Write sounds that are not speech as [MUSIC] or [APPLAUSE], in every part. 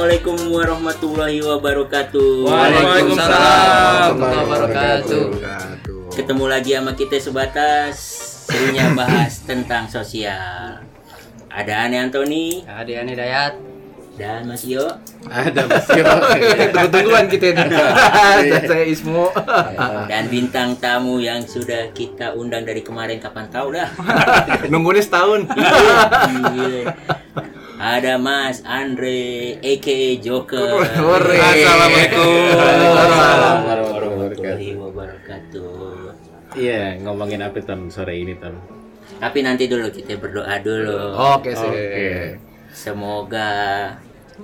Assalamualaikum warahmatullahi wabarakatuh. Waalaikumsalam warahmatullahi wabarakatuh. Ketemu lagi sama kita sebatas serunya bahas [LAUGHS] tentang sosial. Ada Ane Antoni Adi Ani Dayat. dan Mas Yo. Ada Mas Yo. [LAUGHS] Tunggu-tungguan kita ini. Dan [LAUGHS] saya Ismo. dan bintang tamu yang sudah kita undang dari kemarin kapan tahu dah. Nunggunya setahun. Gile. Ada Mas Andre aka Joker. Assalamualaikum. Warahmatullahi wabarakatuh. Iya, ngomongin apa Tam sore ini Tam? Tapi nanti dulu kita berdoa dulu. Oke sih. Oke. Semoga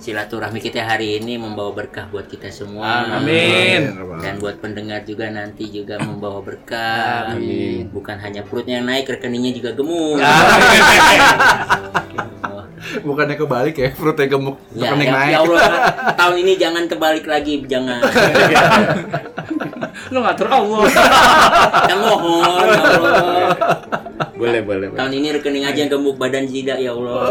silaturahmi kita hari ini membawa berkah buat kita semua. Amin. Dan buat pendengar juga nanti juga membawa berkah. Amin. Bukan hanya perutnya yang naik, rekeningnya juga gemuk. [LAUGHS] [LAUGHS] Bukannya kebalik ya, perutnya gemuk, Ya, rekening ya, naik. ya Allah, [LAUGHS] tahun ini jangan kebalik lagi, jangan. Lu ngatur Allah. [LAUGHS] Ya mohon, ya Allah. Boleh, boleh. boleh. Tahun ini rekening aja yang gemuk, badan tidak, ya Allah. [LAUGHS]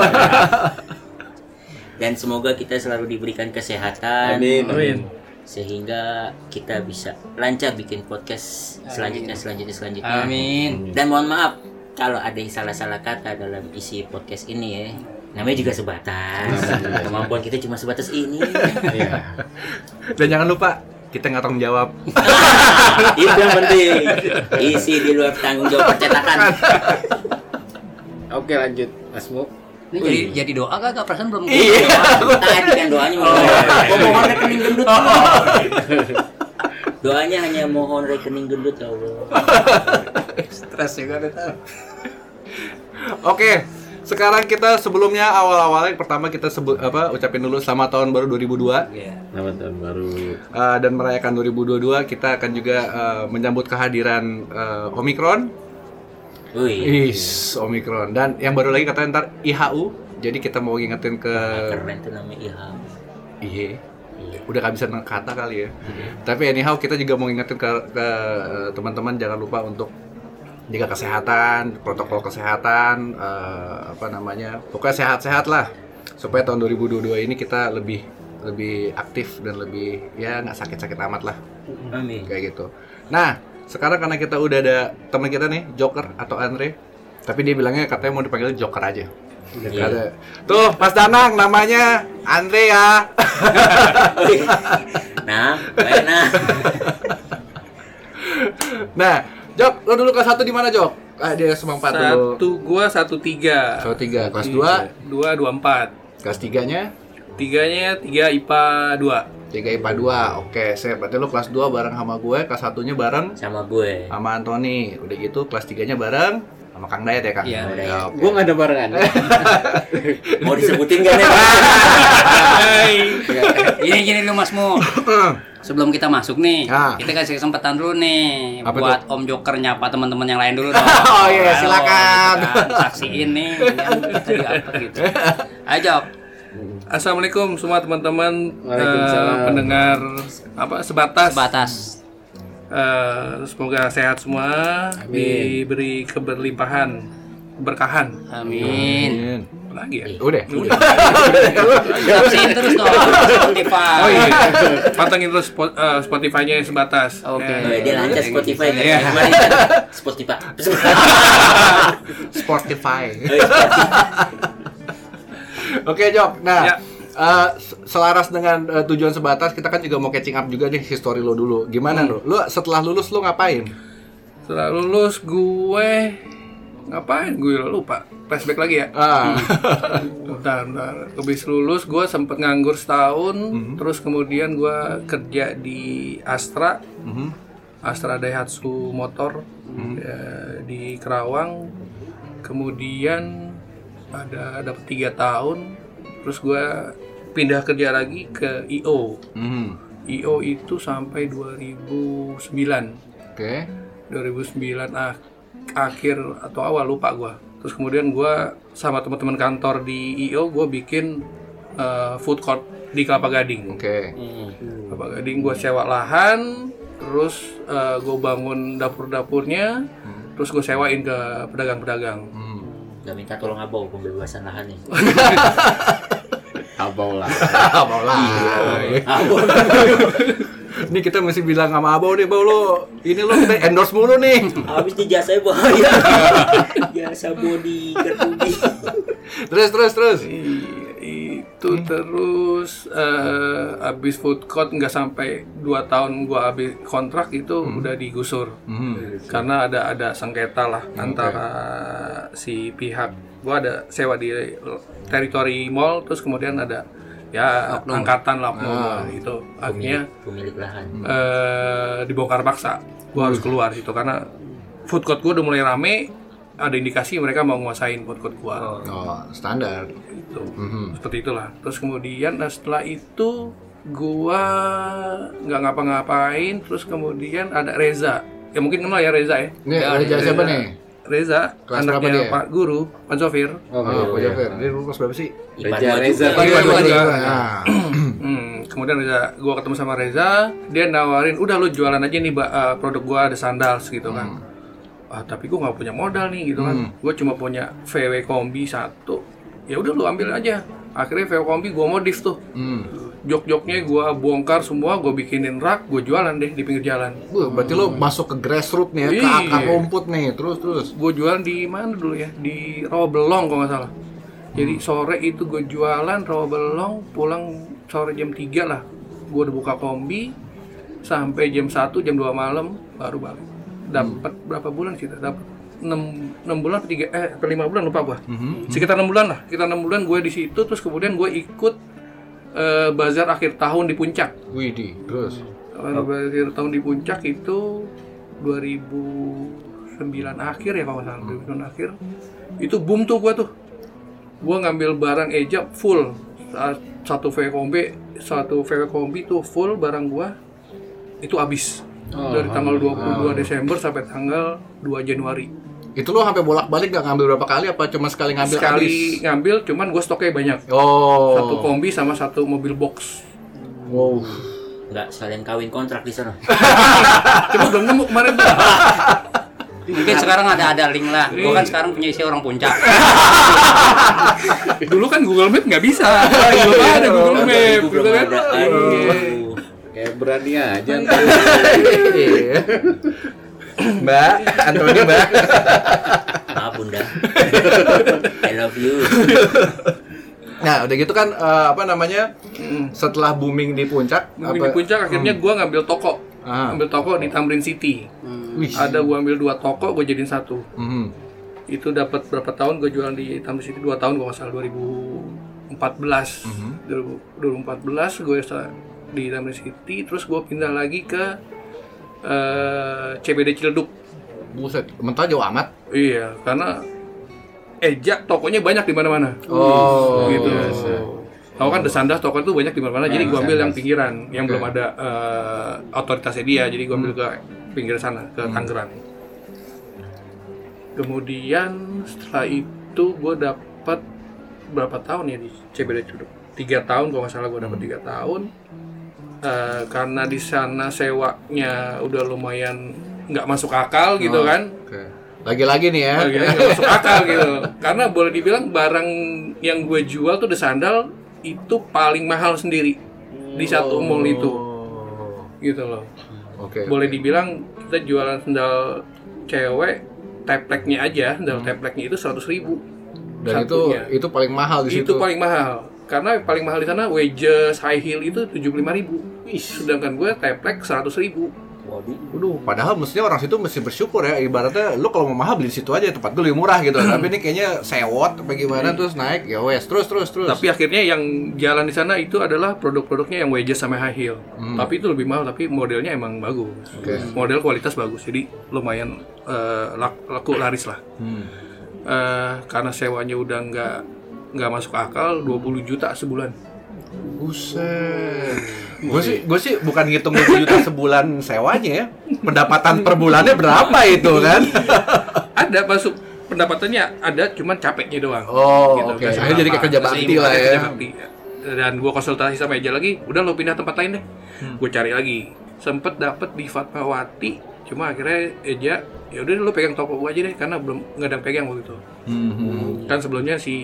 Dan semoga kita selalu diberikan kesehatan. Amin. Amin. sehingga kita bisa lancar bikin podcast selanjutnya selanjutnya selanjutnya Amin. dan mohon maaf kalau ada yang salah-salah kata dalam isi podcast ini ya namanya juga sebatas. Kemampuan kita cuma sebatas ini. Iya. Dan jangan lupa kita nggak tanggung jawab. [LAUGHS] itu yang penting. Isi di luar tanggung jawab percetakan. Oke, lanjut. Mas Mu. Ini jadi, jadi doa kagak? Perasaan belum iya. tadi kan doanya mau mohon rekening gendut. Doanya hanya mohon rekening gendut ya Allah. Stres juga kita. Oke, sekarang kita sebelumnya awal-awalnya pertama kita sebut apa ucapin dulu selamat tahun baru 2002 Iya. Selamat tahun baru. Uh, dan merayakan 2022 kita akan juga uh, menyambut kehadiran uh, Omikron. Wih, Is Omikron dan yang baru lagi katanya ntar IHU. Jadi kita mau ngingetin ke keren tuh namanya Ilham Iya. Udah kehabisan kata kali ya. Tapi anyhow kita juga mau ngingetin ke, ke teman-teman jangan lupa untuk jaga kesehatan, protokol kesehatan, uh, apa namanya, pokoknya sehat-sehat lah supaya tahun 2022 ini kita lebih lebih aktif dan lebih ya nggak sakit-sakit amat lah Amin kayak gitu. Nah sekarang karena kita udah ada teman kita nih Joker atau Andre, tapi dia bilangnya katanya mau dipanggil Joker aja. Iya. Tuh Mas Danang namanya Andre ya. [LAUGHS] Nah, nah. Nah, Jok, lo dulu kelas satu di mana Jok? Ah, dia semang empat dulu. Satu gua satu tiga. Kelas tiga, kelas dua, Dua dua empat. kelas tiganya, Tiganya tiga IPA dua. tiga IPA dua. Oke, saya berarti lo kelas dua bareng sama gue, kelas satunya bareng Sama gue. sama Anthony. Udah gitu kelas tiganya bareng sama Kang Dayat ya Kang? Iya. Ya, oke. Gua nggak ada barengan. [LAUGHS] Mau disebutin gak nih? Ini gini dulu Mas Mu. Sebelum kita masuk nih, Ah. kita kasih kesempatan dulu nih Apa buat Om Joker nyapa teman-teman yang lain dulu dong. [LAUGHS] Oh, iya, silakan. kan. Saksiin nih yang [LAUGHS] kita di apa gitu. Ayo Jok. Assalamualaikum semua teman-teman eh, pendengar apa sebatas. Sebatas. Eh, semoga sehat semua, diberi keberlimpahan, keberkahan. Amin. Lagi ya. Udah. Saksiin terus dong Spotify. Oh iya, pantengin terus eh, Spotify-nya sebatas. Oke. Eh, Dia lancar Spotify kan? Iya. Kan Spotify. Spotify. Oke Jok, nah Ya. Eh, s- selaras dengan eh, tujuan sebatas kita kan juga mau catching up juga nih history lo dulu. Gimana lo? Lo setelah lulus lo ngapain? Setelah lulus gue ngapain? Gue lupa. Flashback lagi ya. Ah, Bentar, bentar. Habis lulus gue sempet nganggur setahun, Mhm. terus kemudian gue kerja di Astra, mhm. Astra Daihatsu Motor Mhm. ya, di Kerawang. Kemudian ada dapat tiga tahun, terus gue pindah kerja lagi ke IO. Mhm. IO itu sampai 2009. Oke. 2009 ak- akhir atau awal lupa gua. Terus kemudian gua sama teman-teman kantor di IO gua bikin eh, food court di Kelapa Gading. Oke. Kelapa Gading gua sewa lahan, terus eh, gua bangun dapur-dapurnya, terus gua sewain ke pedagang-pedagang. Hmm. Gak minta tolong abau pembebasan lahan nih. [LAUGHS] Abau lah. [LAUGHS] Abau lah. [LAUGHS] Ini kita mesti bilang sama Abau nih, Bau lo ini lo kita endorse mulu nih. Habis di jasa bahaya. [LAUGHS] jasa body body. Terus terus terus. I- itu terus eh habis food court nggak sampai 2 tahun gua habis kontrak itu udah digusur karena ada ada sengketa lah antara si pihak gua ada sewa di teritori mall terus kemudian ada ya angkatan lah oknum. Itu akhirnya Pemilik lahan. eh dibongkar paksa. Gua harus keluar itu karena food court gua udah mulai rame ada indikasi mereka mau nguasain food court gua. Oh, standar. itu seperti itulah. Terus kemudian nah setelah itu gua nggak ngapa-ngapain terus kemudian ada Reza. Ya mungkin kenal ya Reza ya? Nih, Reza siapa nih? Reza Kelas anaknya dia? Pak Guru Pak Sofir Oh, Oh, Pak Jafir. Dia dulu kelas berapa sih? Reza Reza. Iya, dua. Nah. Hmm, kemudian Reza, gua ketemu sama Reza, dia nawarin, udah lu jualan aja nih eh, produk gua ada sandals gitu kan. Ah, tapi gua nggak punya modal nih gitu kan. Gua cuma punya VW kombi satu. Ya udah lu ambil aja. Akhirnya VW kombi gua modif tuh. Hmm. Jok-joknya gua bongkar semua, gua bikinin rak, gua jualan deh di pinggir jalan. Wah, berarti lo masuk ke grassroots nih ya, ke Iya. akar rumput nih. Terus terus. Gue jualan di mana dulu ya? Di Rawabelong kalau nggak salah. Jadi sore itu gue jualan Rawabelong, pulang sore jam 3 lah. Gue udah buka kombi sampai jam 1 jam 2 malam baru balik. Dapat berapa bulan sih? Dapat 6, 6 bulan atau 3 eh atau 5 bulan lupa gua. Sekitar 6 bulan lah. Sekitar 6 bulan gue di situ terus kemudian gue ikut eh, bazar akhir tahun di puncak. Widih, terus. Kalau akhir tahun di puncak itu 2009 akhir ya kalau nggak salah 2009 akhir itu boom tuh gua tuh gua ngambil barang ejab full satu VW kombi satu VW kombi tuh full barang gua itu habis dari tanggal 22 Desember sampai tanggal 2 Januari. Itu lo sampai bolak-balik gak ngambil berapa kali? Apa cuma sekali ngambil sekali habis? ngambil cuman gua stoknya banyak. Oh. satu kombi sama satu mobil box. Wow. Enggak sekalian kawin kontrak di sana. [LAUGHS] cuma belum nemu kemarin tuh. Mungkin sekarang ada ada link lah. Gua kan sekarang punya isi orang puncak. [LAUGHS] dulu kan Google Map nggak bisa. Belum ada Google Map Ibu belum berani aja. Iya. Mbak, Antoni Mbak. Maaf bunda. I love you. Nah, udah gitu kan eh, apa namanya? Setelah booming di puncak, Mungkin apa? di puncak akhirnya gua ngambil toko Ah. ambil toko di Tamrin City Wih. ada gua ambil dua toko gue jadiin satu Mhm. itu dapat berapa tahun gue jualan di Tamrin City dua tahun gua nggak salah 2014 Mhm. 2014 gue di Tamrin City terus gue pindah lagi ke eh, CBD Ciledug Buset, mentah jauh amat. iya karena Eja tokonya banyak di mana-mana Oh, gitu. biasa. Tahu kan The Sandas toko itu banyak di mana-mana. Jadi gua ambil yang pinggiran, yang belum ada eh, otoritasnya dia. Jadi gua ambil ke pinggir sana, ke Tangerang. Kemudian setelah itu gua dapat berapa tahun ya di CBD Cuduk? Tiga tahun kalau nggak salah gua dapat tiga tahun. Eh, karena di sana sewanya udah lumayan nggak masuk akal gitu Oh. kan. Oke. Lagi-lagi nih ya. Akhirnya nggak masuk akal gitu. Karena boleh dibilang barang yang gue jual tuh the sandal itu paling mahal sendiri di satu mall itu, Oh. gitu loh. Oke. Boleh dibilang kita jualan sandal cewek tepleknya aja, sandal tepleknya itu seratus ribu. Dan itu satunya. itu paling mahal di situ. Itu paling mahal. Karena paling mahal di sana wedges high heel itu tujuh puluh ribu. Sedangkan gue teplek seratus ribu. Waduh. Padahal mestinya orang situ mesti bersyukur ya. Ibaratnya lu kalau mau mahal beli di situ aja tempat gue lebih murah gitu. [CLEARS THROAT] Tapi ini kayaknya sewot apa gimana terus naik ya wes terus terus terus. Tapi akhirnya yang jalan di sana itu adalah produk-produknya yang wedges sama high heel. Tapi itu lebih mahal, tapi modelnya emang bagus. Oke. Model kualitas bagus, jadi lumayan lak- laku laris lah. Hmm. Eh, karena sewanya udah nggak nggak masuk akal, 20 juta sebulan. Buset. Gue sih gue sih bukan ngitung 20 juta sebulan sewanya ya. Pendapatan per bulannya berapa itu kan? [LAUGHS] Ada masuk pendapatannya ada, cuman capeknya doang. Oh, oke. Nggak Akhirnya jadi kayak kerja bakti lah ya. Kerja bakti. Dan gua konsultasi sama Eja lagi, udah lo pindah tempat lain deh. Hmm. Gue cari lagi. Sempet dapet di Fatmawati, cuma akhirnya Eja, ya udah lo pegang toko gua aja deh, karena belum nggak ada yang pegang waktu itu. Hmm. Kan sebelumnya si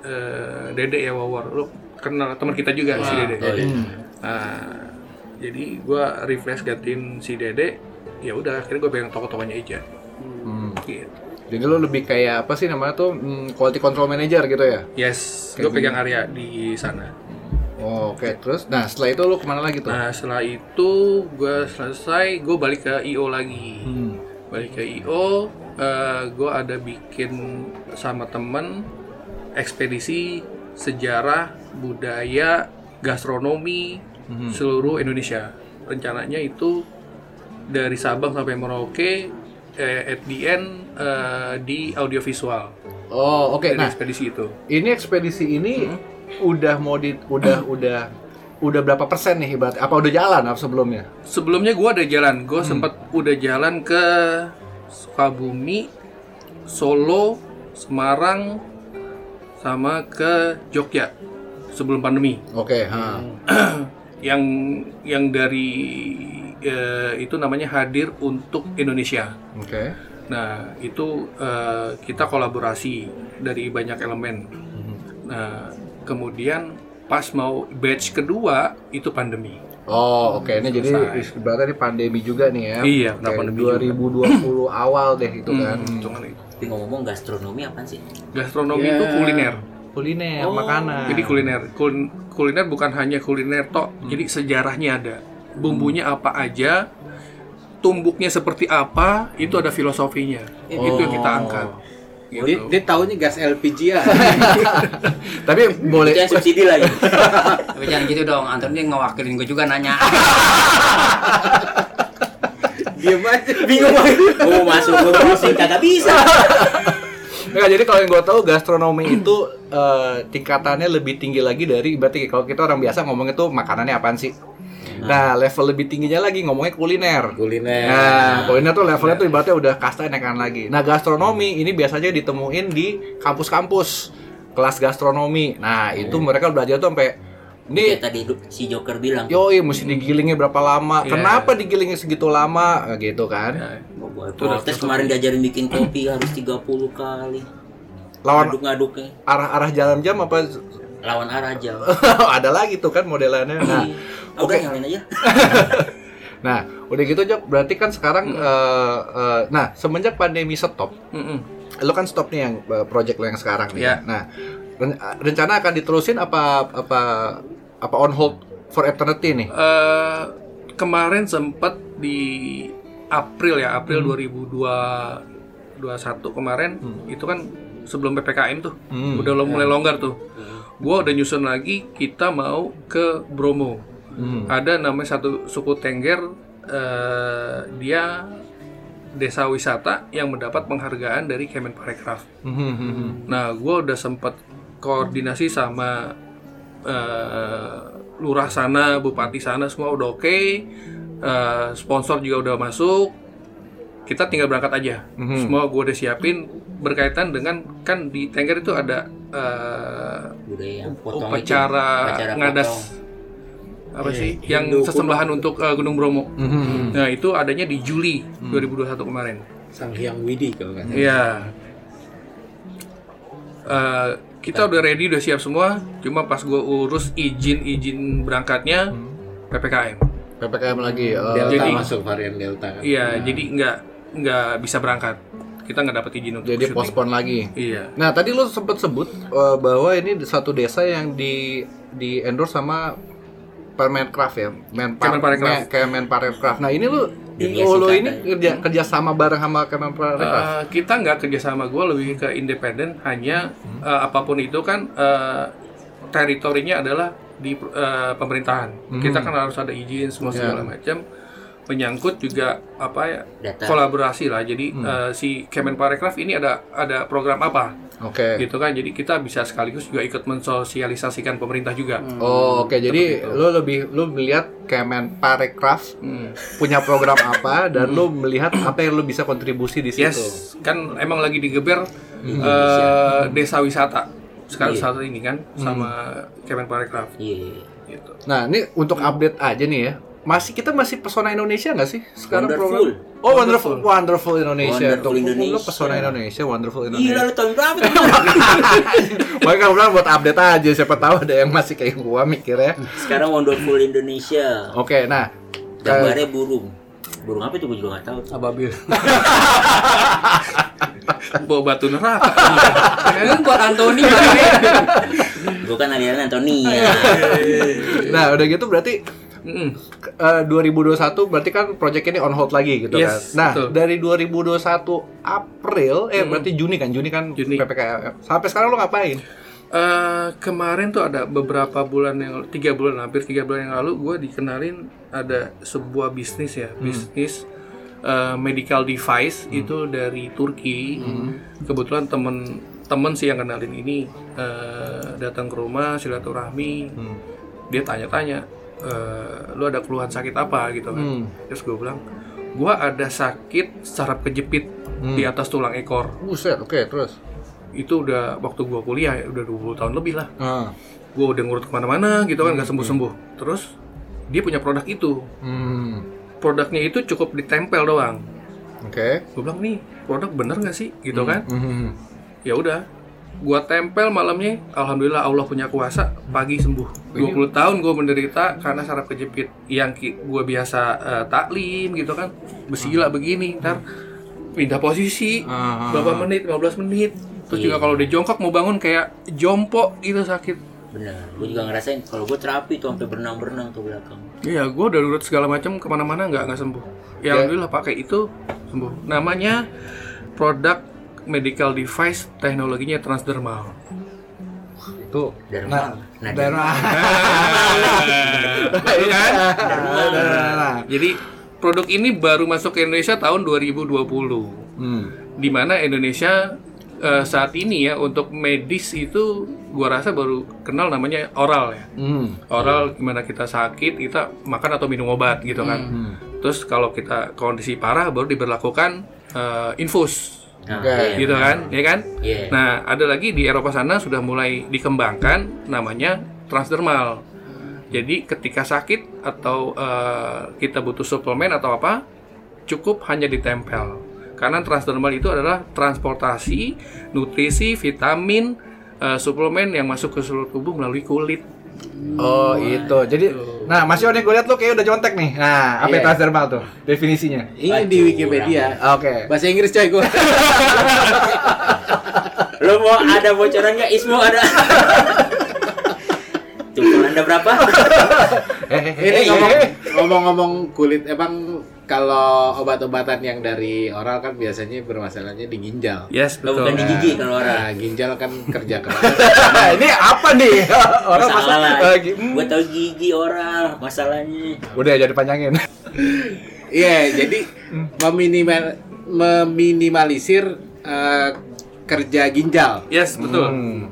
eh, Dede ya Wawor lu kenal teman kita juga si Dede oh iya. Nah, jadi gua refresh gantiin si Dede ya udah akhirnya gue pegang toko-tokonya aja Hmm. gitu. Jadi lo lebih kayak apa sih namanya tuh hmm, quality control manager gitu ya? yes Kayak gue pegang area di sana Oh, Oke, terus nah setelah itu lo ke mana lagi tuh? nah setelah itu gue selesai gue balik ke IO lagi. Hmm. balik ke IO gue ada bikin sama temen ekspedisi sejarah budaya gastronomi Mhm. seluruh Indonesia. Rencananya itu dari Sabang sampai Merauke eh, at the end eh, di audiovisual. Oh oke, dari nah ekspedisi itu. ini ekspedisi ini udah mau di udah udah udah berapa persen nih ibarat? Apa udah jalan apa sebelumnya? sebelumnya gue ada jalan. Gue sempat udah jalan ke Sukabumi Solo Semarang sama ke Jogja sebelum pandemi. Oke, ha. [CLEARS THROAT] yang yang dari eh, itu namanya hadir untuk Indonesia. Oke. nah itu eh, kita kolaborasi dari banyak elemen. Nah kemudian pas mau batch kedua itu pandemi Oh, oke. Ini jadi ibaratnya ini pandemi juga nih ya. Iya, Oke, kena pandemi 2020 [CLEARS THROAT] awal deh itu kan. Hmm, cuman itu. Tapi ngomong gastronomi apa sih? gastronomi itu kuliner Kuliner, Oh, makanan. Jadi kuliner, Kul- kuliner bukan hanya kuliner tok, jadi sejarahnya ada. Bumbunya apa aja, tumbuknya seperti apa, itu ada filosofinya. Itu yang kita angkat. Dia, Gitu. dia taunya gas LPG ya. [LAUGHS] Tapi boleh Itu yang subsidi lagi. [LAUGHS] Tapi jangan gitu dong, Anton dia ngewakilin gue juga nanya. [LAUGHS] Diam aja. Bingung banget. Gue mau masuk, gue browsing kagak bisa. Nggak, jadi kalau yang gue tahu gastronomi itu eh, tingkatannya lebih tinggi lagi dari berarti kalau kita orang biasa ngomong itu makanannya apaan sih? Nah, level lebih tingginya lagi ngomongnya kuliner. Kuliner. Nah, kuliner tuh levelnya tuh ibaratnya udah kasta naikkan lagi. Nah, gastronomi ini biasanya ditemuin di kampus-kampus kelas gastronomi. Nah, itu mereka belajar tuh sampai ini Kayak tadi si Joker bilang. Yoi, mesti digilingnya berapa lama? Iya. Kenapa digilingnya segitu lama? Eh, Gitu kan? Buat Itu udah protes kemarin diajarin bikin kopi harus 30 kali. Lawan Ngaduk-ngaduknya. arah-arah jalan jam apa? Lawan arah jam. [LAUGHS] Ada lagi tuh kan modelannya. Nah, Ah, Udah nyalain aja. [LAUGHS] nah, udah gitu Jok. Berarti kan sekarang, eh, eh, nah semenjak pandemi stop, Mm-mm. lo kan stop nih yang eh, project lo yang sekarang nih. Iya. Nah, ren- rencana akan diterusin apa apa apa on hold for eternity nih? Eh, kemarin sempat di April ya, April 2021 kemarin itu kan sebelum PPKM tuh. Hmm. Udah lo- mulai longgar tuh. Gua udah nyusun lagi kita mau ke Bromo. Hmm. Ada namanya satu suku Tengger eh, dia desa wisata yang mendapat penghargaan dari Kemenparekraf. Hmm, hmm, hmm, hmm. Nah, gue udah sempat koordinasi sama eh, lurah sana, bupati sana, semua udah oke. Eh, sponsor juga udah masuk. Kita tinggal berangkat aja. Mhm. Semua gue udah siapin berkaitan dengan kan di Tengger itu ada eh, Budaya potong upacara itu. Upacara ngadas potong. apa sih? Eh, yang Hindu sesembahan untuk eh, Gunung Bromo. Hmm, hmm, hmm. Nah, itu adanya di Juli 2021 kemarin. Sang Hyang Widi kalau nggak salah. Iya. Eh, kita udah ready, udah siap semua. Cuma pas gue urus izin-izin berangkatnya, ppkm. PPKM lagi. eh, Delta Jadi- masuk varian Delta kan. Iya, jadi nggak nggak bisa berangkat. Kita nggak dapat izin untuk jadi postpone lagi. Iya. Nah, tadi lu sempat sebut eh, bahwa ini satu desa yang di di endorse sama Permenkraf ya, Menpar, Kemenparekraf. Me- Kemenparekraf. Nah, ini lu oh, lu singkatan. ini kerja kerja sama bareng sama Kemenparekraf. Eh, kita nggak kerja sama gue lebih ke independen. Hanya eh, apa pun itu kan eh, teritorinya adalah di eh, pemerintahan. Kita kan harus ada izin semua segala macam. Menyangkut juga apa ya Data. kolaborasi lah. Jadi eh, si Kemenparekraf ini ada ada program apa? Oke. gitu kan jadi kita bisa sekaligus juga ikut mensosialisasikan pemerintah juga Oh, oke. Jadi lu lebih lu melihat Kemenparekraf Hmm. punya program [LAUGHS] apa dan lu melihat apa yang lu bisa kontribusi di situ. yes kan emang lagi digeber eh, desa wisata sekarang saat ini kan sama Kemenparekraf Iya. gitu Nah, ini untuk update aja nih ya. Masih kita masih pesona Indonesia nggak sih sekarang Wonderful. program Oh, wonderful, wonderful Indonesia. Wonderful Tuh, Indonesia. Lu pesona Indonesia, wonderful Gila Indonesia. lu tahun berapa? [LAUGHS] Makanya kamu bilang buat update aja, siapa tahu ada yang masih kayak gua mikirnya. Sekarang Wonderful Indonesia. Oke, nah. Gambarnya burung. Burung apa itu gue juga gak tahu. Ababil. [LAUGHS] Bawa batu neraka. [LAUGHS] Kan buat Anthony Gue kan aliran Anthony ya. Nah, udah gitu berarti Mm. eh, 2021 berarti kan project ini on hold lagi gitu Yes, kan. Nah, betul. dari 2021 April eh berarti Juni kan, Juni kan Juni. PPKM. Sampai sekarang lo ngapain? Eh, kemarin tuh ada beberapa bulan yang tiga bulan hampir tiga bulan yang lalu gue dikenalin ada sebuah bisnis ya bisnis eh, medical device itu dari Turki kebetulan temen temen sih yang kenalin ini eh, datang ke rumah silaturahmi dia tanya-tanya eh, lu ada keluhan sakit apa gitu kan Hmm. terus gue bilang gue ada sakit saraf kejepit di atas tulang ekor Buset, oke, terus. itu udah waktu gua kuliah ya udah 20 tahun lebih lah Ah. gue udah ngurut ke mana-mana gitu kan nggak sembuh-sembuh terus dia punya produk itu Hmm. produknya itu cukup ditempel doang Oke. gue bilang nih produk bener nggak sih gitu kan Hmm. ya udah gua tempel malamnya alhamdulillah Allah punya kuasa pagi sembuh 20 tahun gue menderita karena saraf kejepit yang ki- gua biasa eh, taklim gitu kan besila begini ntar pindah posisi Ah. berapa menit 15 menit terus juga kalau dia jongkok mau bangun kayak jompo gitu sakit Bener. Gue juga ngerasain kalau gue terapi tuh sampai berenang-berenang ke belakang. Iya, gue udah urut segala macam ke mana-mana nggak nggak sembuh. Ya, alhamdulillah pakai itu sembuh. Namanya produk medical device teknologinya transdermal. Tuh. Dermal. Nah, Dermal. [LAUGHS] Baru kan? Nah. Jadi produk ini baru masuk ke Indonesia tahun 2020. Hmm. Di mana Indonesia eh, saat ini ya untuk medis itu gua rasa baru kenal namanya oral ya. Hmm. Oral gimana kita sakit kita makan atau minum obat gitu kan. Hmm. Terus kalau kita kondisi parah baru diberlakukan eh, infus Nah, Oke. iya. gitu kan, ya kan? Iya. Nah, ada lagi di Eropa sana sudah mulai dikembangkan namanya transdermal. Jadi ketika sakit atau eh, kita butuh suplemen atau apa, cukup hanya ditempel. Karena transdermal itu adalah transportasi nutrisi, vitamin, eh, suplemen yang masuk ke seluruh tubuh melalui kulit. Oh, itu. Jadi, nah Mas Yon gue lihat lu kayak udah contek nih. Nah, apa itu transdermal tuh? Definisinya. Ini di Wikipedia. Oke. Bahasa Inggris coy gua. [LAUGHS] Lo mau ada bocoran nggak? Ismo ada. [LAUGHS] Tuh, anda berapa? [LAUGHS] Eh, eh, Ini eh, ngomong eh. ngomong-ngomong kulit emang kalau obat-obatan yang dari oral kan biasanya bermasalahnya di ginjal. Yes, Lo bukan di gigi kalau orang. Nah, ginjal kan kerja [LAUGHS] keras. ini apa nih? Lah. masalah. lagi. Hmm. Gue tahu gigi oral masalahnya. Udah jadi panjangin. [LAUGHS] Iya, jadi meminimal meminimalisir eh, kerja ginjal. yes betul. Hmm.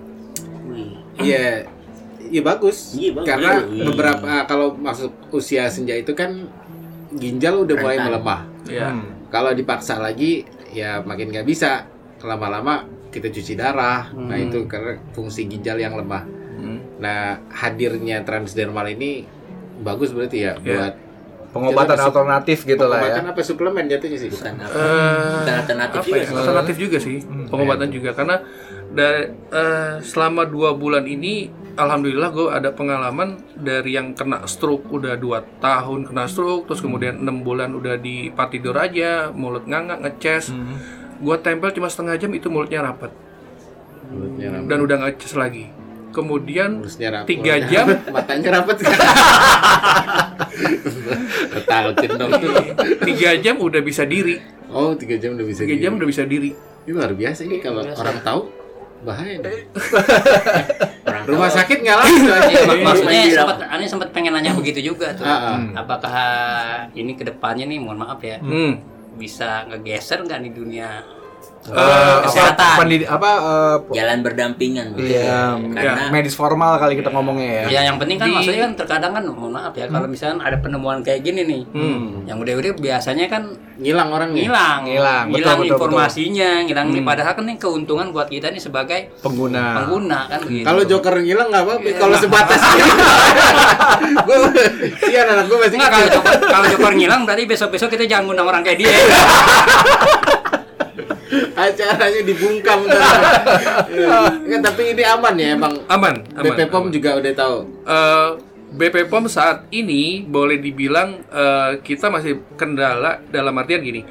Wih. Iya, iya bagus. Iya, bagus. Karena Iya. beberapa kalau masuk usia senja itu kan ginjal udah mulai melemah. Ya. Hmm. Kalau dipaksa lagi, ya makin nggak bisa. Lama-lama kita cuci darah. Nah itu karena fungsi ginjal yang lemah. Hmm. Nah hadirnya transdermal ini bagus berarti ya Iya. buat Pengobatan sup- alternatif gitu lah ya. pengobatan apa suplemen jatuhnya sih? Bukan apa. Eh, alternatif apa juga ya? sih. Alternatif juga sih, pengobatan juga karena dari eh, selama dua bulan ini, alhamdulillah gue ada pengalaman dari yang kena stroke udah dua tahun kena stroke, terus kemudian enam bulan udah di tidur aja, mulut ngangak ngeces, gue tempel cuma setengah jam itu mulutnya rapat Mulutnya rapat. dan udah ngeces lagi. Kemudian tiga Mulutnya jam [LAUGHS] matanya rapat. Ketautin dong. tiga jam udah bisa diri, Oh, tiga jam udah bisa. tiga gini. jam udah bisa diri. Ini luar biasa ini kalau orang tahu bahaya. [LAUGHS] nih. Orang Rumah sakit nggak langsung aja. Iya, mak- maksudnya sempat aneh sempat pengen nanya begitu juga tuh. Ah, ah. Apakah ini ke depannya nih mohon maaf ya Hmm. bisa ngegeser nggak nih dunia Eh, kesehatan. apa, pendidi- apa eh, Jalan berdampingan gitu Iya, ya. Karena medis formal kali kita ngomongnya ya. Ya yang penting kan Di- maksudnya kan terkadang kan mohon maaf ya kalau misalnya ada penemuan kayak gini nih. Yang udah-udah biasanya kan Ngilang orangnya. hilang, Ngilang, betul, hilang betul, informasinya, ngilang nih padahal kan ini keuntungan buat kita nih sebagai Pengguna. pengguna kan gitu. Kalau Joker ngilang nggak apa-apa. Kalau sebatas [LAUGHS] [LAUGHS] gue iya anak gue masih Enggak kalau Joker, kalau Joker ngilang berarti besok-besok kita jangan ngundang orang kayak dia. [LAUGHS] acaranya dibungkam [LAUGHS] tapi ini aman ya emang. Aman, aman. BP POM aman. juga udah tahu. Eh, BP POM saat ini boleh dibilang eh, kita masih kendala dalam artian gini.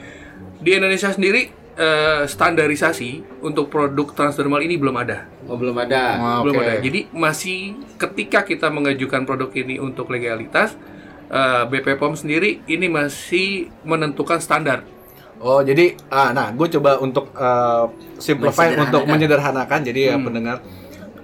Di Indonesia sendiri eh, standarisasi untuk produk transdermal ini belum ada. Oh belum ada. Ah, belum ada. Jadi masih ketika kita mengajukan produk ini untuk legalitas eh, BP POM sendiri ini masih menentukan standar. Oh jadi, ah, nah gue coba untuk uh, simplify untuk menyederhanakan. Jadi ya pendengar,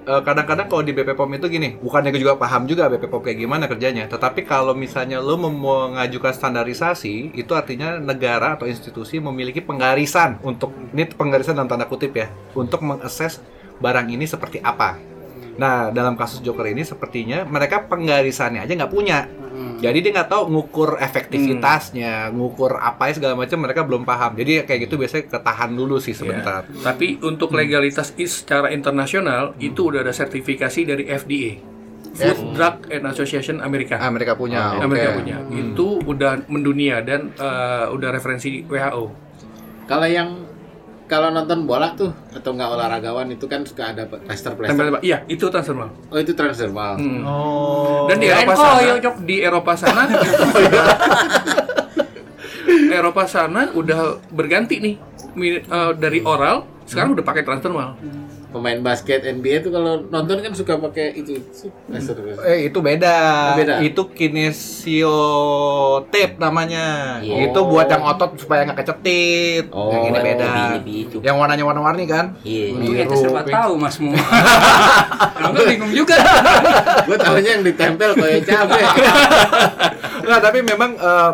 eh, kadang-kadang kalau di BP POM itu gini, bukannya gue juga paham juga BP POM kayak gimana kerjanya. Tetapi kalau misalnya lo mengajukan standarisasi, itu artinya negara atau institusi memiliki penggarisan untuk ini penggarisan dalam tanda kutip ya, untuk mengakses barang ini seperti apa. Nah dalam kasus Joker ini sepertinya mereka penggarisannya aja nggak punya. Jadi dia nggak tahu ngukur efektivitasnya, ngukur apa ya segala macam mereka belum paham. Jadi kayak gitu biasanya ketahan dulu sih sebentar. Ya. Tapi untuk legalitas is secara internasional itu udah ada sertifikasi dari FDA. Food Drug and Association Amerika. Ah, mereka punya. oke. Amerika punya. Itu udah mendunia dan eh, udah referensi WHO. Kalau yang kalau nonton bola tuh atau nggak olahragawan itu kan suka ada plaster plaster. Tempel- Iya, itu transdermal. Oh itu transdermal. Hmm. Oh. Dan di Eropa sana, Jok. di Eropa sana, [LAUGHS] Eropa sana udah berganti nih eh, dari oral sekarang udah pakai transdermal. Pemain basket NBA tuh kalau nonton kan suka pakai itu plaster plaster. Eh itu beda. Beda. Itu kinesiotape namanya. Iya. Itu buat yang otot supaya nggak kecetit. Oh, yang ini beda. lebih- lebih itu. Yang warnanya warna-warni kan? Iya. Kita Biru, pink. tahu Mas semua. [LAUGHS] Enggak bingung juga. Gue tahunya yang ditempel kayak cabe. [LAUGHS] Nah, tapi memang eh,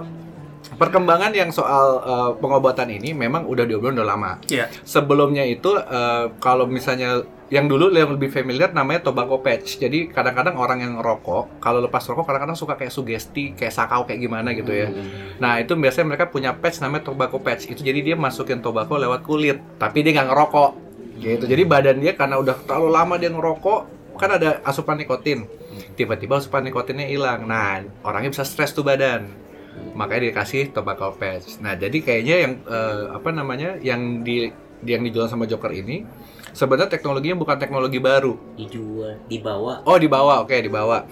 perkembangan yang soal eh, pengobatan ini memang udah diobrolin udah lama. Iya. Sebelumnya itu eh, kalau misalnya yang dulu yang lebih familiar namanya tobacco patch. Jadi kadang-kadang orang yang ngerokok kalau lepas rokok kadang-kadang suka kayak sugesti, kayak sakau kayak gimana gitu ya. Nah itu biasanya mereka punya patch namanya tobacco patch. Itu jadi dia masukin tobacco lewat kulit, tapi dia nggak ngerokok. Gitu. Jadi badan dia karena udah terlalu lama dia ngerokok, kan ada asupan nikotin. Tiba-tiba asupan nikotinnya hilang. Nah orangnya bisa stres tuh badan makanya dikasih tobacco patch. Nah, jadi kayaknya yang eh, apa namanya yang di yang dijual sama Joker ini sebenarnya teknologinya bukan teknologi baru. dijual dibawa Oh, dibawa. Oke, dibawa.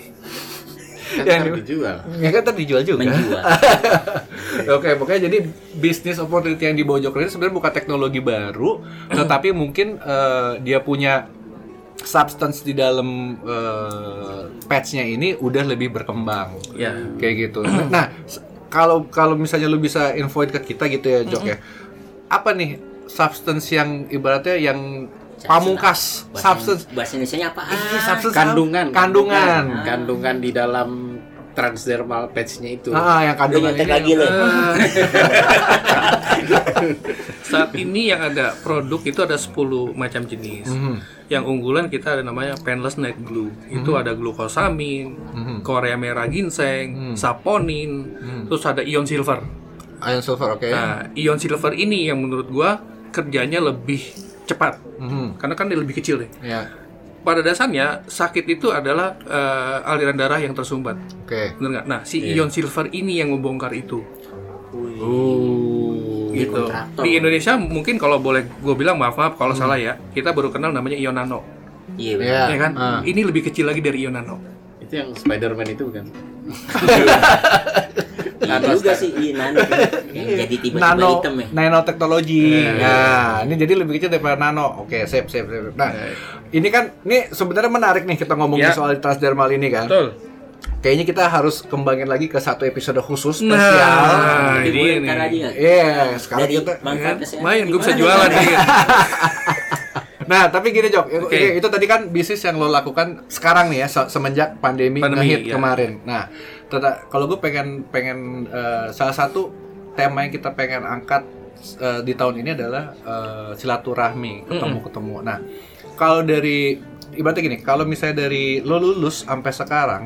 Kan Yang dijual. Ya kan tadi dijual juga. menjual [LAUGHS] Oke, pokoknya jadi bisnis opportunity yang dibawa Joker ini sebenarnya bukan teknologi baru, tetapi mungkin eh, dia punya substance di dalam eh, patch-nya ini udah lebih berkembang. Ya. Kayak gitu. Nah, kalau kalau misalnya lu bisa infoin ke kita gitu ya, Jok ya. Apa nih substance yang ibaratnya yang pamungkas bahasa, substance bahasa Indonesia apa Iya, substance Kandungan. Kandungan. Kandungan di dalam transdermal patch-nya itu. Ah, yang kandungan ini. lagi lo Saat ini yang ada produk itu ada 10 macam jenis. Mhm. Yang unggulan kita ada namanya painless night glue. Itu ada glukosamin, Mhm. korea merah ginseng, saponin, terus ada ion silver. Iron silver, oke. Nah, ion silver ini yang menurut gua kerjanya lebih cepat. Mhm. Karena kan dia lebih kecil deh. Ya, Pada dasarnya sakit itu adalah eh, aliran darah yang tersumbat. oke. Bener nggak? Nah, si ion silver ini yang membongkar itu. Uh. Jadi gitu. Di Indonesia mungkin kalau boleh gue bilang maaf maaf kalau salah ya, kita baru kenal namanya ion nano, iya Ya. benar. ya kan? ah. Ini lebih kecil lagi dari ion nano. Itu yang Spider-Man itu kan. [LAUGHS] Iya juga sih iya nano [LAUGHS] yang jadi tiba-tiba nano hitam ya nanoteknologi. Nah, ini jadi lebih kecil daripada nano. Oke, sip, sip, sip. Nah, ini kan ini sebenarnya menarik nih kita ngomongin Ya. soal transdermal ini kan. Betul. Kayaknya kita harus kembangin lagi ke satu episode khusus Nah, spesial. Jadi ini nggak? Iya, sekarang dari kita kesehatan Main, gue bisa [LAUGHS] jualan nih. [LAUGHS] Nah, tapi gini Jok, itu- Oke. itu tadi kan bisnis yang lo lakukan sekarang nih ya se- semenjak pandemi, Pandemi, ngehit ya. kemarin. Nah, teta- kalau gue pengen pengen eh, salah satu tema yang kita pengen angkat eh, di tahun ini adalah eh, silaturahmi, ketemu-ketemu. Nah, kalau dari ibaratnya gini, kalau misalnya dari lo lulus sampai sekarang,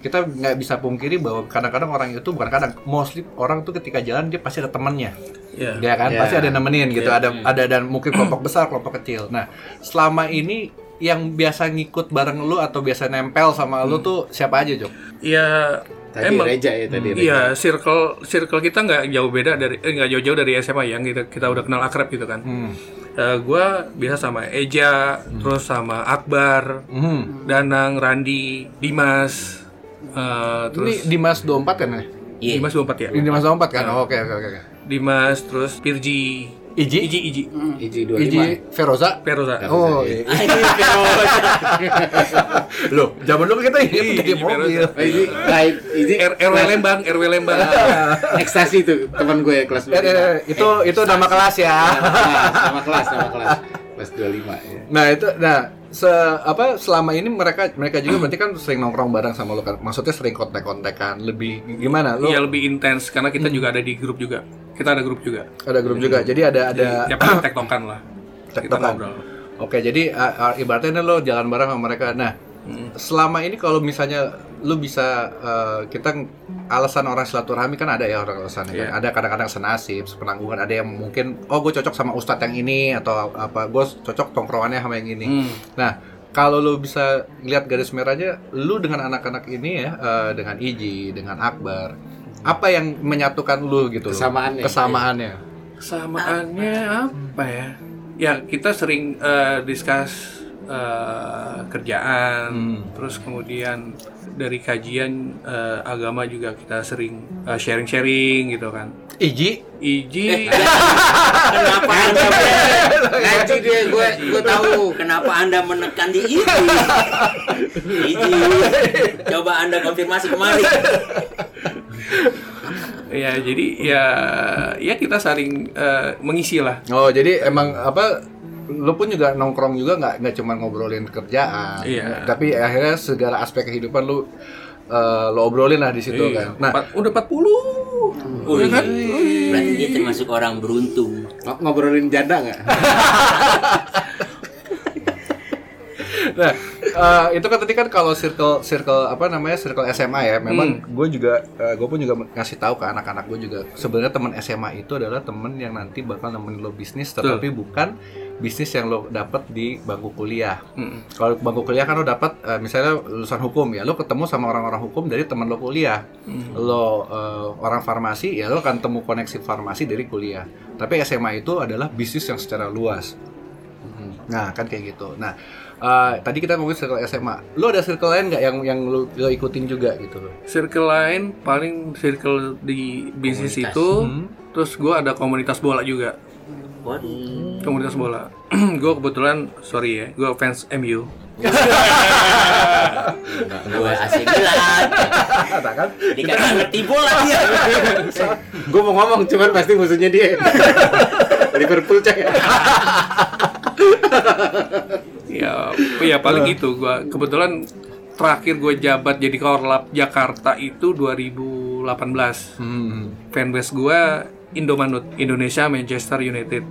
kita nggak bisa pungkiri bahwa kadang-kadang orang itu bukan kadang, mostly orang tuh ketika jalan dia pasti ada temannya. Iya. Ya kan, Iya. pasti ada yang nemenin gitu, ada ada dan mungkin kelompok besar, kelompok kecil. Nah, selama ini yang biasa ngikut bareng lu atau biasa nempel sama lu tuh siapa aja, Jok? Ya Tadi emang Reja ya tadi Reja. Iya, circle circle kita nggak jauh beda dari eh, nggak jauh-jauh dari SMA yang kita kita udah kenal akrab gitu kan. Hmm. Eh, gua biasa sama Eja, terus sama Akbar, Hmm. Danang, Randi, Dimas, eh, terus Ini Dimas 24 kan ya? Iya. Dimas 24 ya. Ini Dimas 24 kan? Oke, oke, oke. oke. Dimas, terus Pirji, Iji? Iji, Iji, Iji 25. Iji Feroza? Feroza. Oh, iya. [LAUGHS] Loh, zaman dulu kita ini Iji pakai mobil. Oh, Iji, Iji, RW Lembang, RW Lembang. ekstasi tuh teman gue kelas Eh, 25. eh, itu itu nama kelas ya. Nama kelas, nama kelas, kelas 25 ya. Nah, itu nah se apa selama ini mereka mereka juga berarti kan sering nongkrong bareng sama lo kan. Maksudnya sering kontak-kontakan, lebih gimana? Lo Iya lebih intens karena kita juga ada di grup juga. Kita ada grup juga. ada grup juga. Jadi ada ada Tiap hari tektokan lah. Tektokan. Oke, jadi uh, ibaratnya lo jalan bareng sama mereka. Nah, selama ini kalau misalnya lu bisa uh, kita alasan orang silaturahmi kan ada ya orang alasannya kan. Iya. Ada kadang-kadang senasib, sepenanggungan, ada yang mungkin oh gue cocok sama ustadz yang ini atau apa gue cocok tongkrongannya sama yang ini. Hmm. Nah, kalau lu bisa lihat garis merahnya, lu dengan anak-anak ini ya, uh, dengan Iji, dengan Akbar, apa yang menyatukan lu gitu? Kesamaannya. Kesamaannya. Kesamaannya apa ya? Ya kita sering eh, discuss eh, kerjaan, Hmm. terus kemudian dari kajian eh, agama juga kita sering eh, sharing-sharing gitu kan. Iji, Iji, Kenapa anda [LAUGHS] Ngaji dia, gue gue tahu. Kenapa anda menekan di ini? Iji. Coba anda konfirmasi kemarin. ya jadi ya ya kita saling eh, mengisi lah. Oh jadi emang apa lu pun juga nongkrong juga nggak nggak cuma ngobrolin kerjaan, Iya. tapi akhirnya segala aspek kehidupan lu eh, lu obrolin lah di situ Iya. kan. Nah, Empat- udah 40. Oh, Iya kan? Berarti dia termasuk orang beruntung. Ng- Ngobrolin janda nggak? [LAUGHS] nah eh, itu kan tadi kan kalau circle circle apa namanya circle SMA ya, memang Hmm. gue juga gue pun juga ngasih tahu ke anak-anak gue juga sebenarnya teman SMA itu adalah temen yang nanti bakal nemenin lo bisnis, tetapi bukan bisnis yang lo dapat di bangku kuliah. Mm. Kalau bangku kuliah kan lo dapat eh, misalnya lulusan hukum ya, lo ketemu sama orang-orang hukum dari teman lo kuliah. Lo eh, orang farmasi ya lo akan temu koneksi farmasi dari kuliah. Tapi SMA itu adalah bisnis yang secara luas. Nah, kan kayak gitu. Nah, eh, tadi kita ngomongin circle SMA. Lo ada circle lain nggak yang yang lo, lo ikutin juga gitu? Circle lain paling circle di bisnis Komunitas. itu, Hmm. terus gue ada komunitas bola juga. Waduh. Komunitas bola. [CLEARS THROAT] gue kebetulan sorry ya, gue fans MU. Gue asing Milan. Nah, kan? Dia kagak ngerti bola dia. [LAUGHS] Gue mau ngomong, cuman pasti musuhnya dia. [LAUGHS] Liverpool coy. Ya, ya paling itu. Gue kebetulan terakhir gue jabat jadi korlap Jakarta itu 2018. Hmm. Fanbase gue Indomanut, Indonesia Manchester United.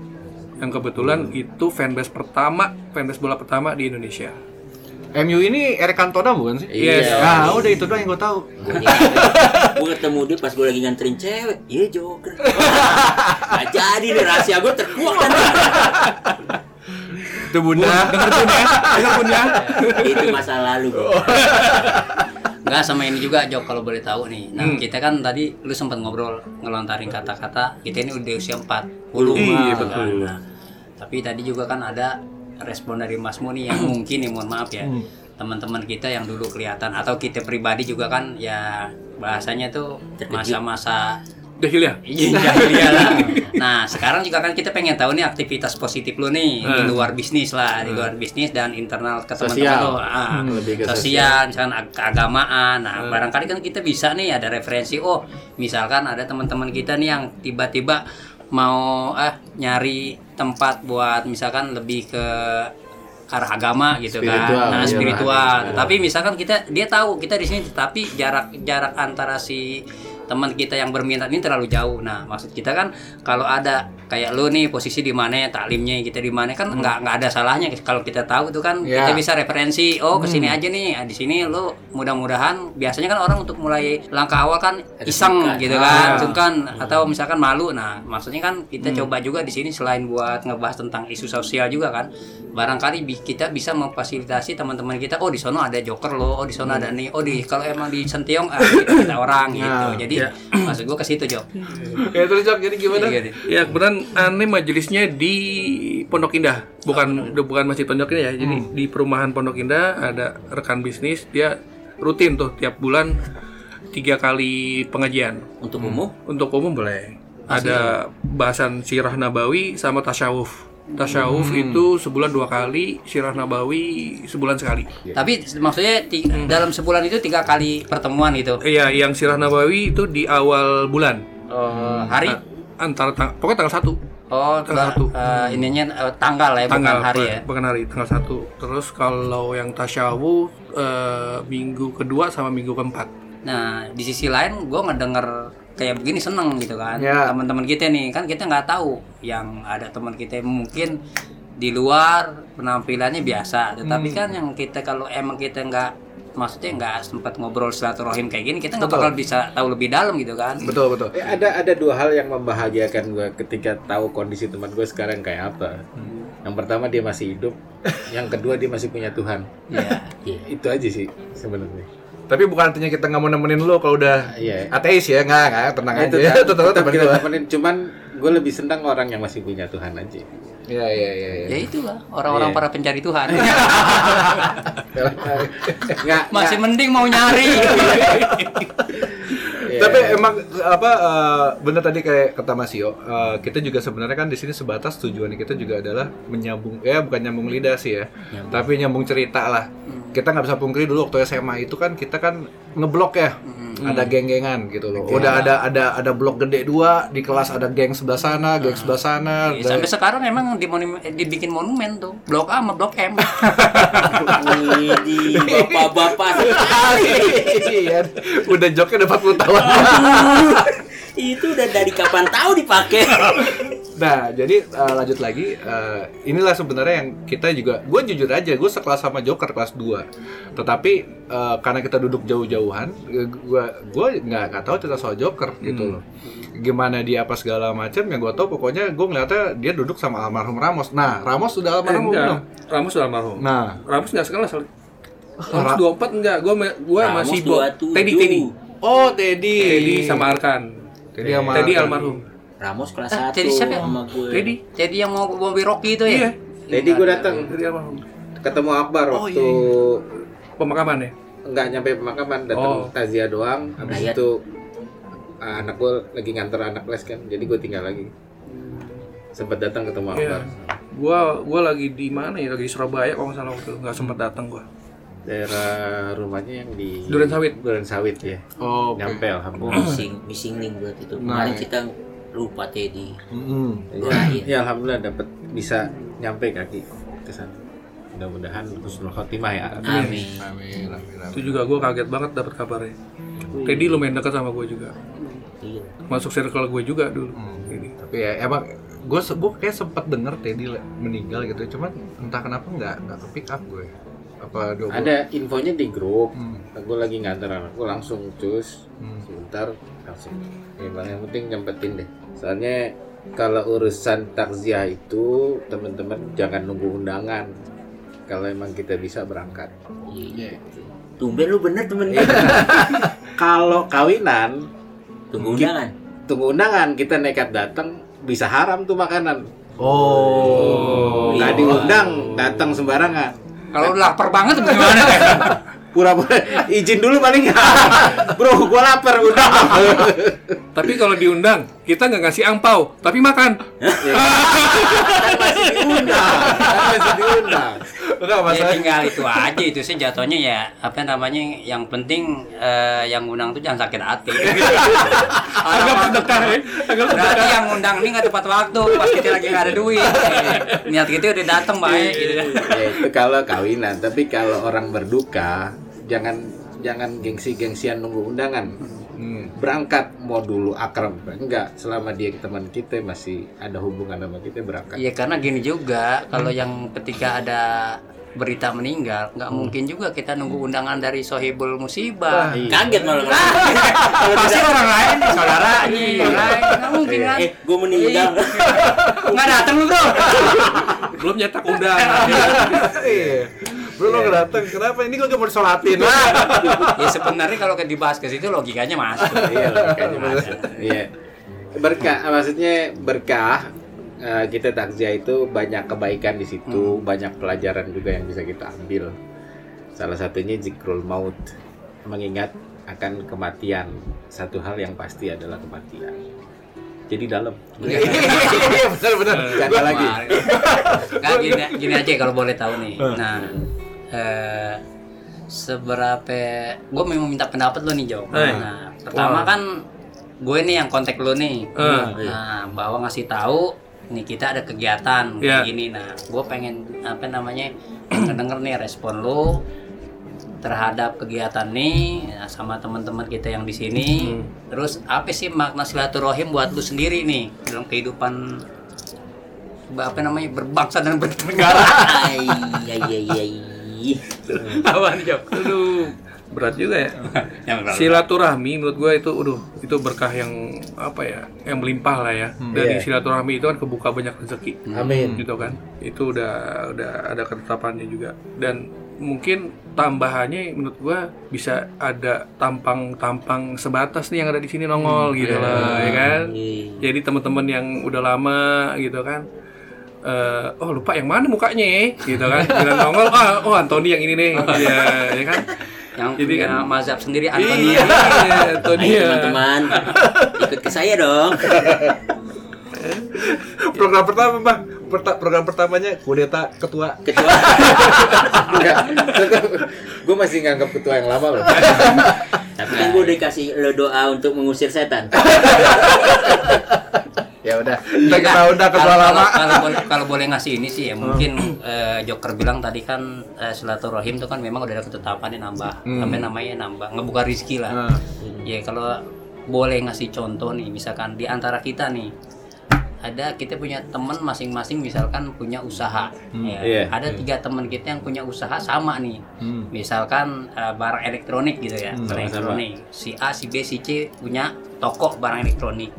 Yang kebetulan itu fanbase pertama, fanbase bola pertama di Indonesia. MU ini Eric Cantona bukan sih? Yes. Nah, udah itu doang yang gue tahu. gue ketemu dia pas gue lagi nganterin cewek iya joker [LAUGHS] Gak jadi nih rahasia gue terkuak kan Itu bunda. Ya, dengar pun ya. itu masa lalu [LAUGHS] Enggak sama ini juga Jok kalau boleh tahu nih. Nah, Hmm. kita kan tadi lu sempat ngobrol ngelontarin kata-kata kita ini udah usia 40. Iya, Nah, betul. Nah, tapi tadi juga kan ada respon dari Mas Muni yang [CLEARS THROAT] mungkin nih mohon maaf ya. Teman-teman kita yang dulu kelihatan atau kita pribadi juga kan ya bahasanya tuh masa-masa Dahil ya? Iya, lah. Nah, sekarang juga kan kita pengen tahu nih aktivitas positif lu nih di Hmm. luar bisnis lah, di luar bisnis dan internal ke Sosial. teman-teman lu. Ah, Hmm, lebih ke sosial, misalkan ag- keagamaan. Nah, Hmm. barangkali kan kita bisa nih ada referensi. Oh, misalkan ada teman-teman kita nih yang tiba-tiba mau eh nyari tempat buat misalkan lebih ke arah agama gitu Spiritual, kan. Nah, iya, spiritual. iya. Tapi misalkan kita dia tahu kita di sini tapi jarak jarak antara si teman kita yang berminat ini terlalu jauh. Nah, maksud kita kan kalau ada kayak lu nih posisi di mana taklimnya kita di mana kan nggak nggak ada salahnya kalau kita tahu itu kan Ya. kita bisa referensi oh ke sini aja nih ah, di sini lu mudah-mudahan biasanya kan orang untuk mulai langkah awal kan iseng sungkan. gitu kan sungkan atau misalkan malu nah maksudnya kan kita coba juga di sini selain buat ngebahas tentang isu sosial juga kan barangkali bi- kita bisa memfasilitasi teman-teman kita oh di sono ada joker loh oh di sono ada nih oh di kalau emang di Sentiong ah, kita, kita orang gitu. Nah, jadi maksud gua ke situ Jok. Ya terus Jok, jadi gimana? Iya, iya. Ya kebetulan aneh majelisnya di Pondok Indah, bukan udah bukan masih Pondok Indah ya. Jadi di perumahan Pondok Indah ada rekan bisnis dia rutin tuh tiap bulan tiga kali pengajian. Untuk umum Untuk umum boleh. Ada bahasan sirah nabawi sama tasyawuf. Tasyawuf itu sebulan dua kali, sirah nabawi sebulan sekali. Tapi maksudnya ti- dalam sebulan itu tiga kali pertemuan gitu. Iya, yang sirah nabawi itu di awal bulan. Oh, hari? Antara tang- pokoknya tanggal satu. Oh, Tanggal tanggal satu. ininya eh, tanggal ya, bukan hari ya. bukan hari tanggal satu terus kalau yang tasyawuf eh, minggu kedua sama minggu keempat Nah, di sisi lain gue ngedenger kayak begini seneng gitu kan. Ya. Teman-teman kita nih kan kita nggak tahu yang ada teman kita mungkin di luar penampilannya biasa, tetapi kan yang kita kalau emang kita nggak maksudnya nggak sempat ngobrol silaturahim kayak gini, kita nggak bakal bisa tahu lebih dalam gitu kan. Betul, betul. Eh, ada ada dua hal yang membahagiakan gue ketika tahu kondisi teman gue sekarang kayak apa. Yang pertama dia masih hidup, yang kedua dia masih punya Tuhan. Iya. Itu aja sih sebenarnya. Tapi bukan artinya kita nggak mau nemenin lu kalau udah Iya. ateis ya, nggak, nggak, tenang aja. [LAUGHS] tetap, Tetap, tetap tetap, kita temenin. Cuman gue lebih senang orang yang masih punya Tuhan aja. Iya, iya, iya. iya. Ya itulah orang-orang Iya. para pencari Tuhan. [LAUGHS] Nggak, Masih nggak. mending mau nyari. [LAUGHS] Iya. Tapi emang apa eh, bener tadi kayak kata Mas Yo, eh, kita juga sebenarnya kan di sini sebatas tujuan kita juga adalah menyambung ya bukan nyambung lidah sih ya, tapi nyambung cerita lah. Kita nggak bisa pungkiri dulu waktu SMA itu kan kita kan ngeblok ya, ada geng-gengan gitu loh. Udah ada ada ada blok gede dua di kelas ada geng sebelah sana, geng sebelah sana. Iya, dan- Sampai sekarang emang di monumen, dibikin monumen tuh. Blok A sama Blok M. Bapak-bapak sekali. Iya, udah joknya udah 40 tahun. Itu udah dari kapan tahu dipakai? Nah, jadi uh, lanjut lagi, uh, inilah sebenarnya yang kita juga, gue jujur aja, gue sekelas sama Joker kelas 2 Tetapi uh, karena kita duduk jauh-jauhan, gue gue nggak nggak tahu cerita soal Joker gitu loh. Gimana dia apa segala macam, yang gue tahu pokoknya gue ngeliatnya dia duduk sama almarhum Ramos. Nah, Ramos sudah Eh, almarhum enggak. belum? Ramos sudah almarhum Nah, Ramos nggak sekelas Ramos 24 enggak gua ma- gua Ramos masih 27. Teddy Teddy oh Teddy. Teddy sama Arkan Teddy sama Teddy almarhum Ramos kelas Ah, 1 Teddy siapa ya? sama gue. Teddy Jadi yang mau mobil Rocky itu ya? Iya. Teddy gue datang ketemu Akbar Oh, waktu pemakaman ya nggak nyampe pemakaman datang Oh. takziah doang habis Ayat. itu ah, anak gue lagi nganter anak les kan jadi gue tinggal lagi sempat datang ketemu Iya. Akbar gua gua lagi di mana ya lagi di Surabaya kalau nggak salah waktu nggak sempat datang gua daerah rumahnya yang di Duren Sawit. Duren Sawit ya Oh, oke. nyampe Oh, alhamdulillah missing, missing link buat itu. Nah. Kemarin kita lupa Teddy. Doain. ya alhamdulillah dapat bisa nyampe kaki ke sana. Mudah-mudahan husnul khotimah ya. Amin. Amin, amin, amin. itu juga gua kaget banget dapat kabarnya. Teddy lumayan dekat sama gua juga. Iya. masuk circle gue juga dulu. Teddy. tapi ya emang gue gue kayak sempat denger Teddy meninggal gitu. Cuman entah kenapa nggak nggak ke pick up gue apa dua ada infonya di grup. Hmm. gue lagi nganter anak gue langsung cus. Hmm. sebentar langsung. Ya Bang, yang penting nyempetin deh. Soalnya kalau urusan takziah itu teman-teman jangan nunggu undangan. Kalau emang kita bisa berangkat. Iya. Tumben lu bener temen. Gue. [LAUGHS] kalau kawinan Tunggu undangan. tunggu undangan. Kita nekat datang bisa haram tuh makanan. Oh. Nggak iya. diundang datang sembarangan Kalau lapar banget gimana? pura-pura izin dulu paling bro gua lapar undang tapi kalau diundang kita nggak ngasih angpau tapi makan. Kan masih diundang. Kan masih diundang enggak ya tinggal itu aja itu sih jatuhnya ya apa namanya yang penting eh, yang undang tuh jangan sakit hati. [LAUGHS] agak sedekah ya agak Berarti yang undang ini nggak tepat waktu pas kita lagi nggak ada duit. [LAUGHS] Eh, Niat kita udah datang baik gitu. ya itu kalau kawinan tapi kalau orang berduka jangan jangan gengsi gengsian nunggu undangan Hmm. berangkat mau dulu akrab enggak selama dia teman kita masih ada hubungan sama kita berangkat Iya karena gini juga kalau yang ketika ada berita meninggal nggak mungkin juga kita nunggu undangan dari sohibul musibah. Kaget malah. Pasti orang lain saudara nih, orang lain nggak mungkin kan? eh, gue meninggal. Nggak datang lu bro. belum nyetak undangan Iya. Bro lo nggak dateng, kenapa? Ini gue gak mau disolatin ya sebenarnya kalau dibahas ke situ logikanya masuk. iya logikanya masuk. iya berkah maksudnya berkah eh, kita takziah itu banyak kebaikan di situ banyak pelajaran juga yang bisa kita ambil salah satunya zikrul maut mengingat akan kematian satu hal yang pasti adalah kematian jadi dalam [LAUGHS] Iya, bener-bener Jangan lagi Nggak, gini, gini aja kalau boleh tahu nih. Nah, eh, seberapa gue memang minta pendapat lo nih Jo. Eh. Nah, pertama kan gue nih yang kontak lo nih. Eh. Nah, bahwa ngasih tahu nih kita ada kegiatan Iya. kayak gini. Nah, gue pengen apa namanya [CLEARS THROAT] denger nih respon lo terhadap kegiatan nih ya, sama teman-teman kita yang di sini. Terus apa sih makna silaturahim buat lu sendiri nih dalam kehidupan apa namanya berbangsa dan bernegara? Iya iya iya. iya. Apa nih Jok? Berat juga ya. [LAUGHS] Yang berat. silaturahmi menurut gue itu udah itu berkah yang apa ya yang melimpah lah ya. Dari Iya. silaturahmi itu kan kebuka banyak rezeki. Amin. Gitu kan. Itu udah udah ada ketetapannya juga. Dan mungkin tambahannya menurut gua bisa ada tampang-tampang sebatas nih yang ada di sini nongol gitu lah ya kan? Iya. jadi teman-teman yang udah lama gitu kan eh, oh lupa yang mana mukanya ya? gitu kan? Bila nongol ah oh Antoni yang ini nih. [LAUGHS] Ya, ya kan Yang Jadi punya kan- mazhab sendiri iya. Antoni Ayo ya teman-teman, ikut ke saya dong. Program pertama, Bang. Perta- program pertamanya kudeta ketua. Ketua. enggak gue masih nganggap ketua yang lama loh Tapi kan gue dikasih lo doa untuk mengusir setan. Ya udah, kita kita udah ketua kalau- lama. Kalau, kalau boleh kalau boleh ngasih ini sih ya mungkin eh, Joker bilang tadi kan eh, silaturahim itu kan memang udah ada ketetapannya nambah apa namanya nambah ngebuka rizki lah. Nah. Ya kalau boleh ngasih contoh nih misalkan di antara kita nih ada kita punya teman masing-masing misalkan punya usaha ya. Iya. ada tiga teman kita yang punya usaha sama nih Hmm. misalkan eh, barang elektronik gitu ya barang elektronik si A si B si C punya toko barang elektronik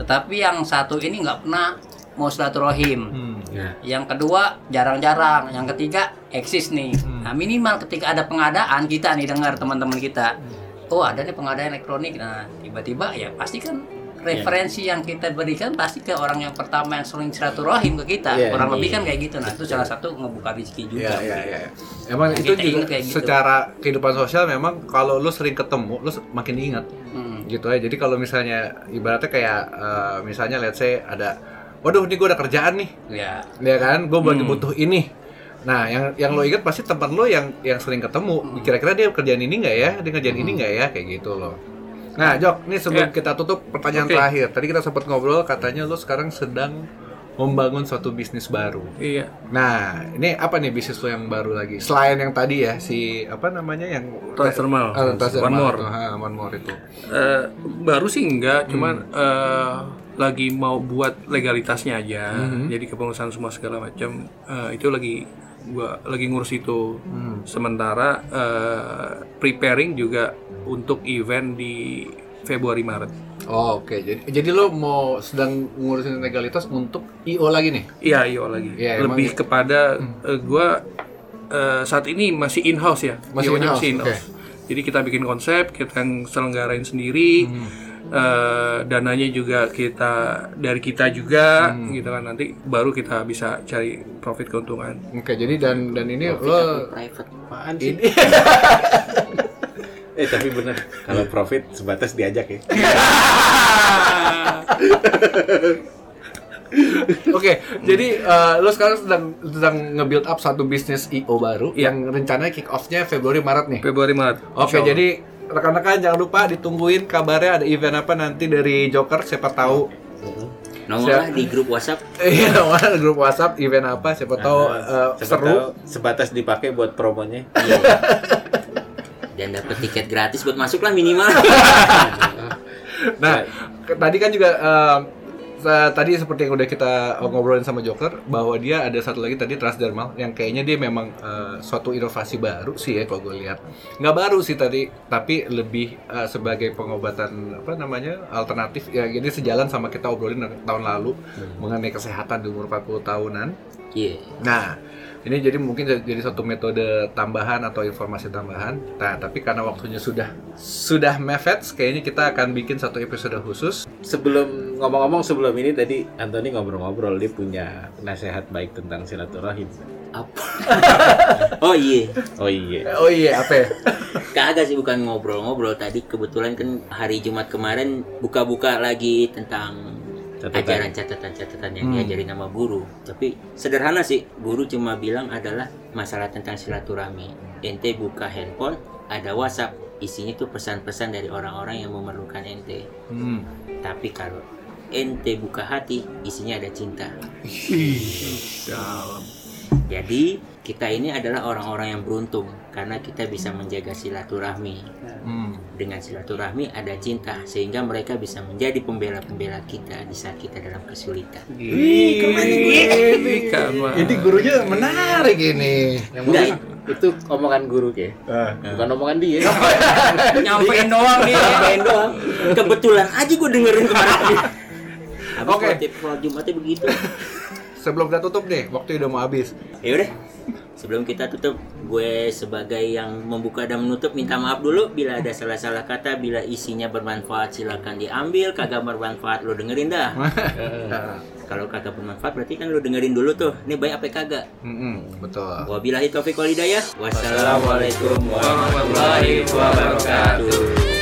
tetapi yang satu ini nggak pernah mau silaturahim. Hmm. Nah, yang kedua jarang-jarang. Yang ketiga eksis nih. Nah minimal ketika ada pengadaan kita nih dengar teman-teman kita. Oh ada nih pengadaan elektronik. Nah tiba-tiba ya pasti kan referensi yang kita berikan pasti ke orang yang pertama yang sering silaturahim ke kita Iya, kurang iya. lebih kan kayak gitu nah itu salah satu ngebuka rezeki juga Iya, iya, iya. Emang Nah, itu juga kayak gitu. secara kehidupan sosial memang kalau lu sering ketemu, lu makin ingat. Hmm. Gitu aja. Jadi kalau misalnya ibaratnya kayak eh, misalnya let's say ada waduh ini gue ada kerjaan nih. ya Ya kan? Gue lagi Hmm. butuh ini. Nah, yang yang lo ingat pasti teman lo yang yang sering ketemu. Hmm. Kira-kira dia kerjaan ini nggak ya? Dia kerjaan ini nggak ya? Kayak gitu loh. Nah, Jok, ini sebelum Ya. kita tutup pertanyaan Oke. terakhir. Tadi kita sempat ngobrol katanya lo sekarang sedang membangun suatu bisnis baru. iya Nah, ini apa nih bisnis lo yang baru lagi? Selain yang tadi ya, si apa namanya yang Transdermal. Ah, Transdermal One More. itu. Ha, One More itu. Eh, baru sih enggak, cuman eh, lagi mau buat legalitasnya aja. Jadi kepengurusan semua segala macam eh, itu lagi gua lagi ngurus itu. Sementara eh, preparing juga untuk event di Februari Maret. Oh, oke. Jadi jadi lo mau sedang ngurusin legalitas untuk IO lagi nih? Iya, iya lagi. Iya, emang Lebih iya. kepada eh, gua eh, saat ini masih in house ya. Masih IO-nya in-house, masih in-house. Jadi kita bikin konsep, kita yang selenggarain sendiri. Hmm. Eh, dananya juga kita dari kita juga Hmm. gitu kan nanti baru kita bisa cari profit keuntungan. Oke, jadi dan dan ini Profit lo private. apaan sih [LAUGHS] eh tapi bener kalau profit sebatas diajak ya [LAUGHS] Oke, jadi eh, lo sekarang sedang sedang nge-build up satu bisnis IO baru Iya. yang rencananya kick off-nya Februari Maret nih. Februari Maret. Oke, Allah. jadi rekan-rekan jangan lupa ditungguin kabarnya ada event apa nanti dari Joker siapa tahu. Nongol lah di grup WhatsApp. [LAUGHS] Iya, ada grup WhatsApp event apa siapa tahu eh, Siapa seru. tahu sebatas dipakai buat promonya Iya. [LAUGHS] dan dapat tiket gratis buat masuk lah minimal. [LAUGHS] Nah, tadi kan juga em, sa- tadi seperti yang udah kita ngobrolin sama Joker bahwa dia ada satu lagi tadi transdermal yang kayaknya dia memang eh, suatu inovasi baru sih ya kalau gue lihat. Nggak baru sih tadi, tapi lebih eh, sebagai pengobatan apa namanya alternatif ya ini sejalan sama kita obrolin tahun lalu mengenai kesehatan di umur 40 tahunan. Iya. Nah, ini jadi mungkin jadi satu metode tambahan atau informasi tambahan. Nah, tapi karena waktunya sudah sudah mepet, kayaknya kita akan bikin satu episode khusus. Sebelum ngomong-ngomong sebelum ini tadi Anthony ngobrol-ngobrol dia punya nasihat baik tentang silaturahim. Apa? [LAUGHS] oh iya. Oh iya. Oh iya, apa? ya? [LAUGHS] Kagak sih bukan ngobrol-ngobrol tadi kebetulan kan hari Jumat kemarin buka-buka lagi tentang Catatan. ajaran catatan-catatan yang Hmm. diajarin sama guru. Tapi sederhana sih, guru cuma bilang adalah masalah tentang silaturahmi. Ente buka handphone, ada WhatsApp, isinya tuh pesan-pesan dari orang-orang yang memerlukan ente. Hmm. Tapi kalau ente buka hati, isinya ada cinta. Dalam. Jadi kita ini adalah orang-orang yang beruntung karena kita bisa menjaga silaturahmi. Hmm. Dengan silaturahmi ada cinta sehingga mereka bisa menjadi pembela-pembela kita di saat kita dalam kesulitan. Ini, ini gurunya menarik ini. Yang itu omongan guru ke, Ah. bukan omongan dia. [LAUGHS] Nyampein doang dia. Main doang. Kebetulan aja gue dengerin kemarin. Oke. khotib sholat Jumatnya begitu. [LAUGHS] Sebelum kita tutup nih, waktu udah mau habis. Ya udah. Sebelum kita tutup, gue sebagai yang membuka dan menutup minta maaf dulu bila ada salah-salah kata, bila isinya bermanfaat silakan diambil, kagak bermanfaat lo dengerin dah. [LAUGHS] Kalau kagak bermanfaat berarti kan lo dengerin dulu tuh. Ini baik apa kagak? Betul. Wabillahi taufiq wal hidayah. Wassalamualaikum warahmatullahi wabarakatuh.